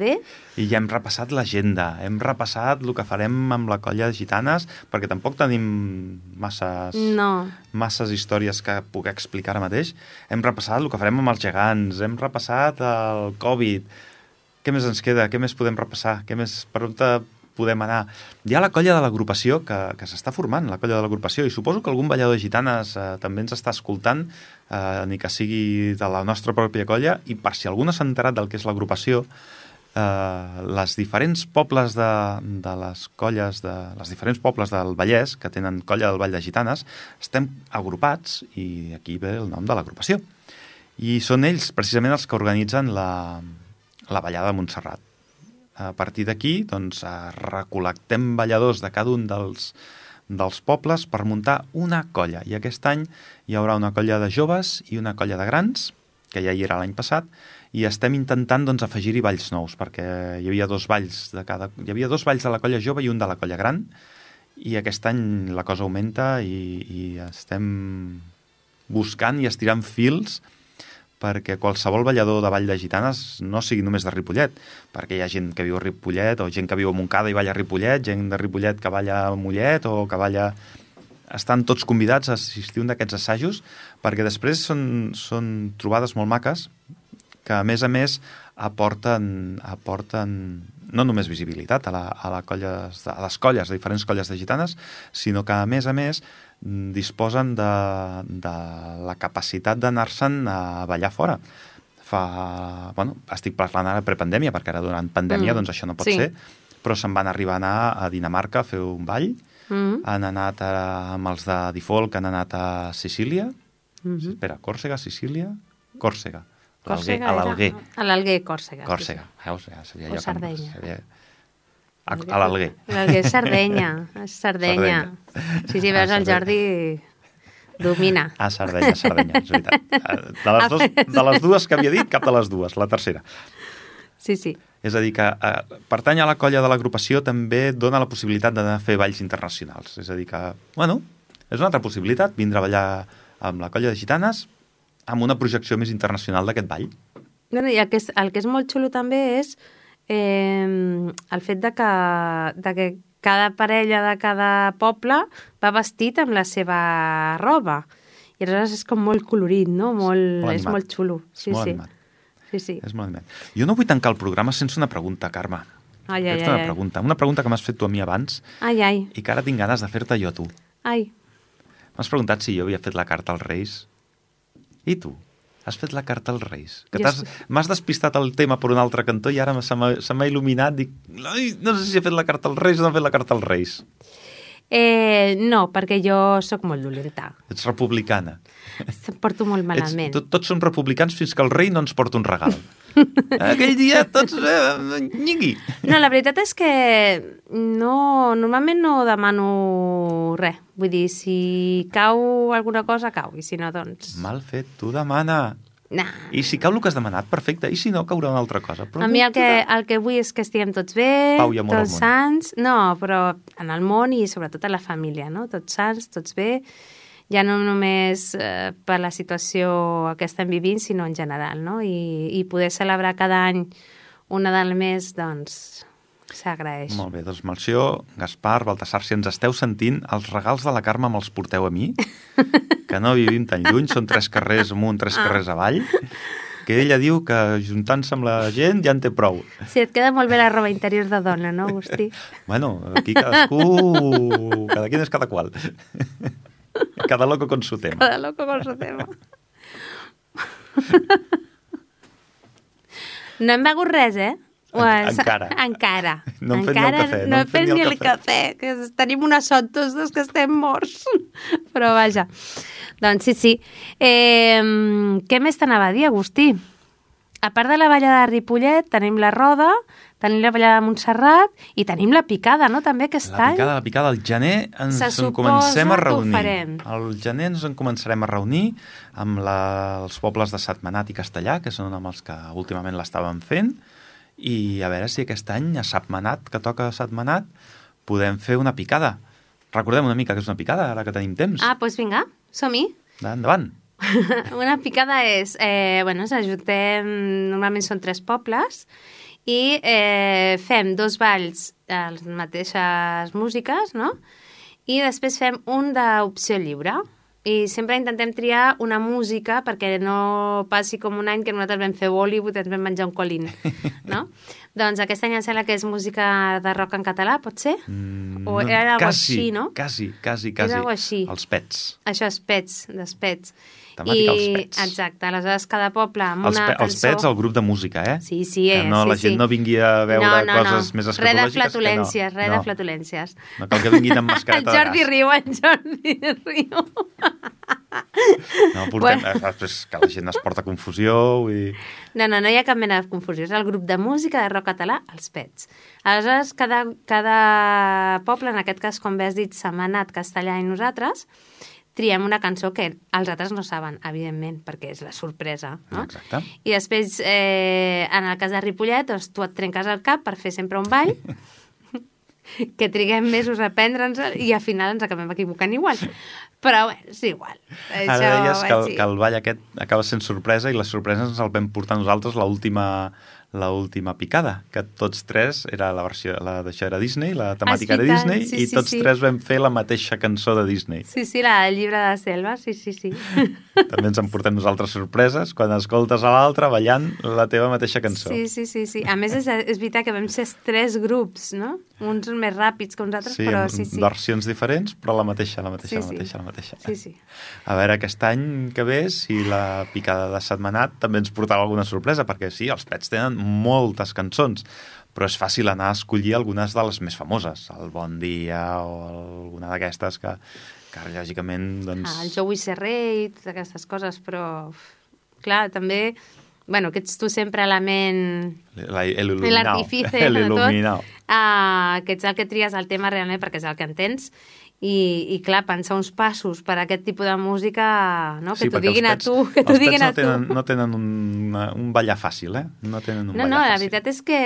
bé. i ja hem repassat l'agenda, hem repassat el que farem amb la colla de gitanes, perquè tampoc tenim masses, No. masses històries que puc explicar ara mateix. Hem repassat el que farem amb els gegants, hem repassat el Covid. Què més ens queda? Què més podem repassar? Què més, per on te podem anar? Hi ha la colla de l'agrupació que, que s'està formant, la colla de l'agrupació, i suposo que algun ballador de gitanes eh, també ens està escoltant, eh, ni que sigui de la nostra pròpia colla, i per si algú no s'ha enterat del que és l'agrupació, eh, les diferents pobles de, de les colles, de, les diferents pobles del Vallès, que tenen colla del Vall de Gitanes, estem agrupats, i aquí ve el nom de l'agrupació. I són ells, precisament, els que organitzen la, la ballada de Montserrat. A partir d'aquí, doncs, eh, recol·lectem balladors de cada un dels, dels pobles per muntar una colla. I aquest any hi haurà una colla de joves i una colla de grans, que ja hi era l'any passat, i estem intentant doncs, afegir-hi balls nous, perquè hi havia dos balls de cada... Hi havia dos balls de la colla jove i un de la colla gran, i aquest any la cosa augmenta i, i estem buscant i estirant fils perquè qualsevol ballador de Vall de Gitanes no sigui només de Ripollet, perquè hi ha gent que viu a Ripollet, o gent que viu a Montcada i balla a Ripollet, gent de Ripollet que balla a Mollet, o que balla... Estan tots convidats a assistir un d'aquests assajos, perquè després són, són trobades molt maques, que a més a més aporten, aporten no només visibilitat a, la, a, la colles, a les colles, a diferents colles de gitanes, sinó que a més a més disposen de, de la capacitat d'anar-se'n a ballar fora. Fa, bueno, estic parlant ara prepandèmia, perquè ara durant pandèmia Mm, doncs això no pot sí. ser, però se'n van arribar a anar a Dinamarca a fer un ball, Mm han anat a, amb els de que han anat a Sicília, -hmm. espera, Còrsega, Sicília? Còrsega. A l'Alguer. A l'Alguer, Còrsega. Còrsega. Veus? Ja sabia O jo Sardenya. sabia- A, a l'Alguer. L'Alguer és Sardenya. És Sardenya. Sí, sí, veus, Ah, el Jordi domina. Ah, Sardenya, Sardenya, és veritat. Eh, *laughs* De les, dos, de les dues que havia dit, cap de les dues, la tercera. Sí, sí. És a dir, que eh, pertany a la colla de l'agrupació també dona la possibilitat a fer balls internacionals. És a dir, que, bueno, és una altra possibilitat, vindre a ballar amb la colla de gitanes amb una projecció més internacional d'aquest ball. Bueno, I el que, és, el que és molt xulo també és eh, el fet de que, de que cada parella de cada poble va vestit amb la seva roba. I aleshores és com molt colorit, no? Molt, Molt és molt xulo. Sí, molt sí. animat. Sí, sí. És molt animat. Jo no vull tancar el programa sense una pregunta, Carme. Ai, ai, ai, una pregunta. Una pregunta que m'has fet tu a mi abans Ai, ai, i que ara tinc ganes de fer-te jo a tu. ai. M'has preguntat si jo havia fet la carta als Reis. I tu? Has fet la carta als Reis? Que és- M'has despistat el tema per un altre cantó i ara se m'ha se m'ha il·luminat. Dic, Ai, no sé si he fet la carta als Reis o no he fet la carta als Reis. Eh, no, perquè jo sóc molt dolenta. Ets republicana. Em porto molt malament. Ets, tot, tots som republicans fins que el rei no ens porta un regal. *laughs* Aquell dia tots... Eh. No, la veritat és que no, normalment no demano res. Vull dir, si cau alguna cosa, cau. I si no, doncs... Mal fet, tu demana. Nah. I si cau el que has demanat, perfecte. I si no, caurà una altra cosa. Però A mi el que, el que vull és que estiguem tots bé, Pau i amor tots sants... No, però en el món i sobretot a la família, no? Tots sants, tots bé, ja no només eh, per la situació que estem vivint, sinó en general, no? I, i poder celebrar cada any un Nadal més, doncs, s'agraeix. Molt bé, doncs Melcior, Gaspar, Baltasar, si ens esteu sentint, els regals de la Carme me'ls porteu a mi, *laughs* que no vivim tan lluny, són tres carrers amunt, tres Ah. carrers avall, que ella diu que juntant-se amb la gent ja en té prou. Sí, et queda molt bé la roba interior de dona, no, Agustí? Bueno, aquí cadascú, cada quien és cada qual. Cada loco con su tema. Cada loco con su tema. *laughs* No hem begut res, eh? En- encara. Encara. *laughs* No hem fet ni el encara cafè, No hem fet ni el cafè, que tenim una son tots dos que estem morts. *laughs* Però vaja. Doncs sí, sí. Eh, què més t'anava a dir, Agustí? A part de la ballada de Ripollet, tenim la Roda, tenim la ballada de Montserrat i tenim la picada, no?, també aquest La any. picada, la picada, al gener ens Se en comencem a reunir. Al gener ens en començarem a reunir amb la, els pobles de Setmanat i Castellà, que són amb els que últimament l'estàvem fent, i a veure si aquest any a Setmanat, que toca Setmanat, podem fer una picada. Recordem una mica que és una picada, ara que tenim temps. Ah, doncs vinga, som-hi. Endavant. *laughs* una picada és, eh, bueno, s'ajuntem, normalment són tres pobles, i eh, fem dos balls a les mateixes músiques, no? I després fem un d'opció lliure. I sempre intentem triar una música perquè no passi com un any que nosaltres vam fer Bollywood i ens vam menjar un colín, *laughs* no? doncs aquest any em sembla que és música de rock en català, pot ser? Mm, O era algo quasi, així, no? Quasi, quasi, quasi. algo així. Els pets. Això és pets, dels pets. Temàtica als pets. Exacte, aleshores cada poble amb Els, una pe els cançó... pets, el grup de música, eh? Sí, sí, Que eh, no, sí, la gent sí. no vingui a veure no, no, coses no. més Res de escatològiques flatulències, que no. res no. de flatulències. No cal que vinguin amb *laughs* El mascareta de Jordi riu, el Jordi riu. No, portem, Bueno. bueno. després que la gent es porta confusió, dir... No, no, no hi ha cap mena de confusió. És el grup de música de rock català, els Pets. Aleshores, cada, cada poble, en aquest cas, com bé has dit, Setmanat, Castellà i nosaltres, triem una cançó que els altres no saben, evidentment, perquè és la sorpresa, no? Exacte. I després, eh, en el cas de Ripollet, doncs tu et trenques el cap per fer sempre un ball, *laughs* que triguem mesos a aprendre'ns i al final ens acabem equivocant igual. Però, bueno, és igual. Ara deies que, el- que el ball aquest acaba sent sorpresa i les sorpreses ens el vam portar nosaltres l'última la última picada, que tots tres era la versió, la d'això era Disney, la temàtica era veritat, Disney, sí, i sí, tots sí. tres vam fer la mateixa cançó de Disney. Sí, sí, la del llibre de selva, sí, sí, sí. *laughs* També ens en portem nosaltres sorpreses quan escoltes a l'altre ballant la teva mateixa cançó. Sí, sí, sí, sí. A més, és, és veritat que vam ser tres grups, no? Uns més ràpids que uns altres, Sí, però sí, sí. versions diferents, però la mateixa, la mateixa, Sí, la sí. mateixa, la mateixa. Sí, sí. A veure, aquest any que ve, si la picada de setmanat també ens portarà alguna sorpresa, perquè sí, els Pets tenen moltes cançons, però és fàcil anar a escollir algunes de les més famoses, el Bon Dia o alguna d'aquestes que, que lògicament, doncs... Ah, el Joey totes aquestes coses, però... Clar, també... Bueno, que ets tu sempre a la ment... L'artifice *laughs* de tot. Uh, que ets el que tries el tema realment perquè és el que entens. I, i clar, pensar uns passos per a aquest tipus de música, no? que t'ho perquè els diguin a Pets- tu, que t'ho els diguin no a tu. tenen, no tenen un, una, un ballar fàcil, eh? No tenen un No, no, la fàcil. veritat és que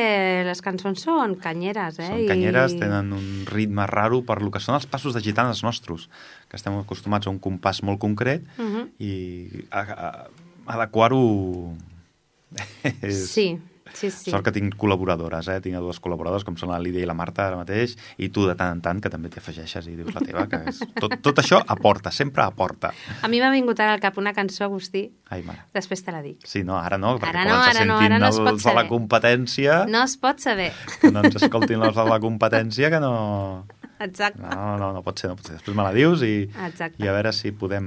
les cançons són canyeres, eh? Són canyeres, tenen un ritme raro per lo que són els passos de gitanes nostres, que estem acostumats a un compàs molt concret Uh -huh. i a, a, adequar-ho *laughs* és... Sí, sí, sí. Sort que tinc col·laboradores, eh? Tinc dues col·laboradores, com són la Lídia i la Marta ara mateix, i tu de tant en tant, que també t'hi afegeixes i dius la teva, que és... Tot, tot això aporta, sempre aporta. A mi m'ha vingut ara al cap una cançó, Agustí, Ai, mare. després te la dic. Sí, no, ara no, perquè Ara no, ara no, ara no es pot de la saber. competència, No es pot saber. que no ens escoltin els de la competència, que no... Exacte. No, no, no pot ser, no pot ser. Després me la dius i, Exacte. i a veure si podem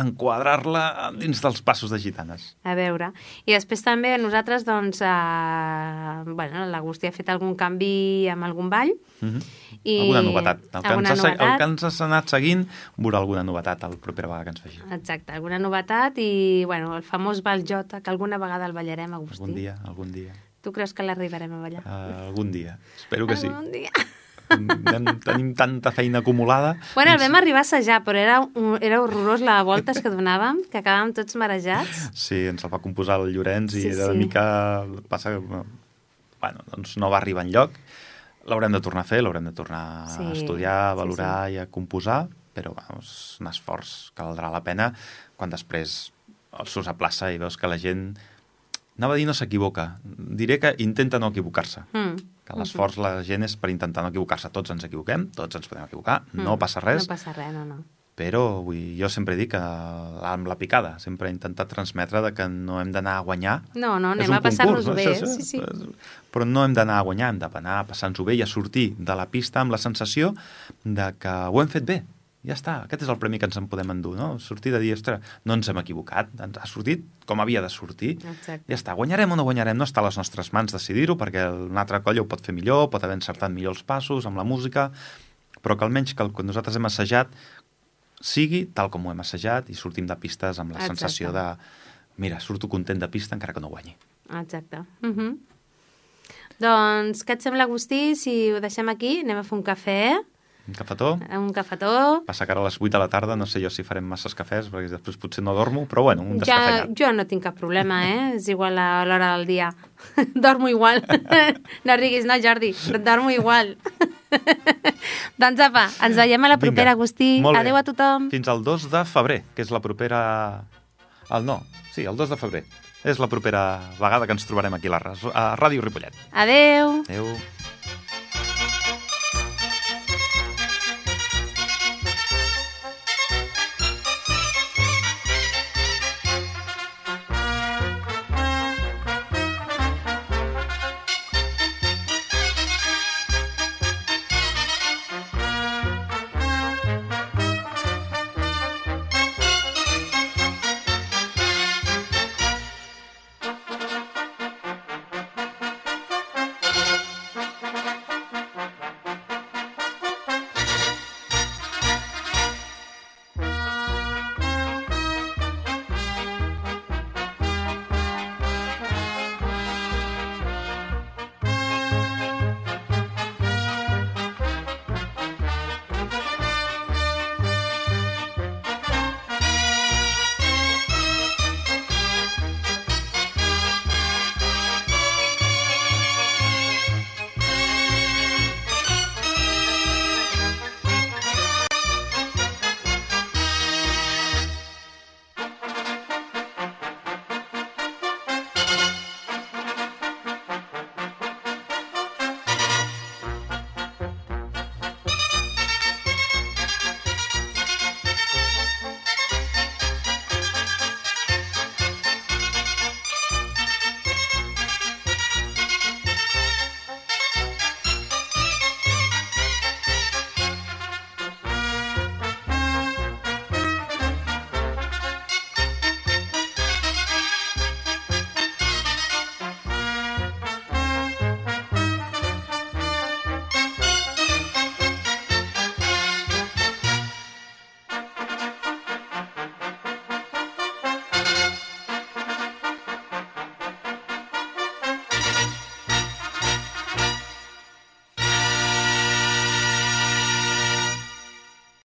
enquadrar-la dins dels passos de gitanes. A veure. I després també nosaltres, doncs, eh, bueno, l'Agustí ha fet algun canvi amb algun ball. Mm -hmm. I Alguna novetat. El que, alguna ens ha, el novetat. que ens has anat seguint veurà alguna novetat el propera vegada que ens faci. Exacte, alguna novetat i, bueno, el famós ball Jota, que alguna vegada el ballarem, Agustí. Algun dia, algun dia. Tu creus que l'arribarem a ballar? Uh, algun dia. Espero que sí. Algun dia. Tenim, tenim tanta feina acumulada. Bueno, el vam arribar a assajar, però era, era horrorós la voltes que donàvem, que acabàvem tots marejats. Sí, ens el va composar el Llorenç i Sí, de sí. mica passa que bueno, doncs no va arribar en lloc. L'haurem de tornar a fer, l'haurem de tornar Sí, a estudiar, a sí, valorar i a composar, però bueno, és un esforç que valdrà la pena quan després el surts a plaça i veus que la gent anava a dir no s'equivoca, diré que intenta no equivocar-se. Mm. Que l'esforç la gent és per intentar no equivocar-se. Tots ens equivoquem, tots ens podem equivocar, no passa res, Mm. No passa res, no, no. però vull, jo sempre dic que amb la picada, sempre he intentat transmetre de que no hem d'anar a guanyar. No, no, anem a passar-nos concurs, bé, Això, sí, sí. Però no hem d'anar a guanyar, hem d'anar a passar-nos-ho bé i a sortir de la pista amb la sensació de que ho hem fet bé. Ja està, aquest és el premi que ens en podem endur, no? Sortir de dir, ostres, no ens hem equivocat, ens ha sortit com havia de sortir. Exacte. Ja està, guanyarem o no guanyarem, no està a les nostres mans decidir-ho, perquè un altre coll ho pot fer millor, pot haver encertat millor els passos amb la música, però que almenys que el que nosaltres hem assajat sigui tal com ho hem assajat i sortim de pistes amb la Exacte. sensació de mira, surto content de pista encara que no guanyi. Exacte. Uh -huh. Doncs, què et sembla, Agustí, si ho deixem aquí? Anem a fer un cafè, un cafetó. Un cafetó. Passa que ara a les 8 de la tarda no sé jo si farem masses cafès, perquè després potser no dormo, però bueno, un descafeinat. Ja, jo no tinc cap problema, eh? És igual a l'hora del dia. *laughs* dormo igual. *laughs* no riguis, no, Jordi, dormo igual. *laughs* doncs apa, ens veiem a la propera, Vinga. Agustí. Adéu a tothom. Fins al 2 de febrer, que és la propera... El no, sí, el 2 de febrer. És la propera vegada que ens trobarem aquí a, la, a Ràdio Ripollet. Adéu. Adéu.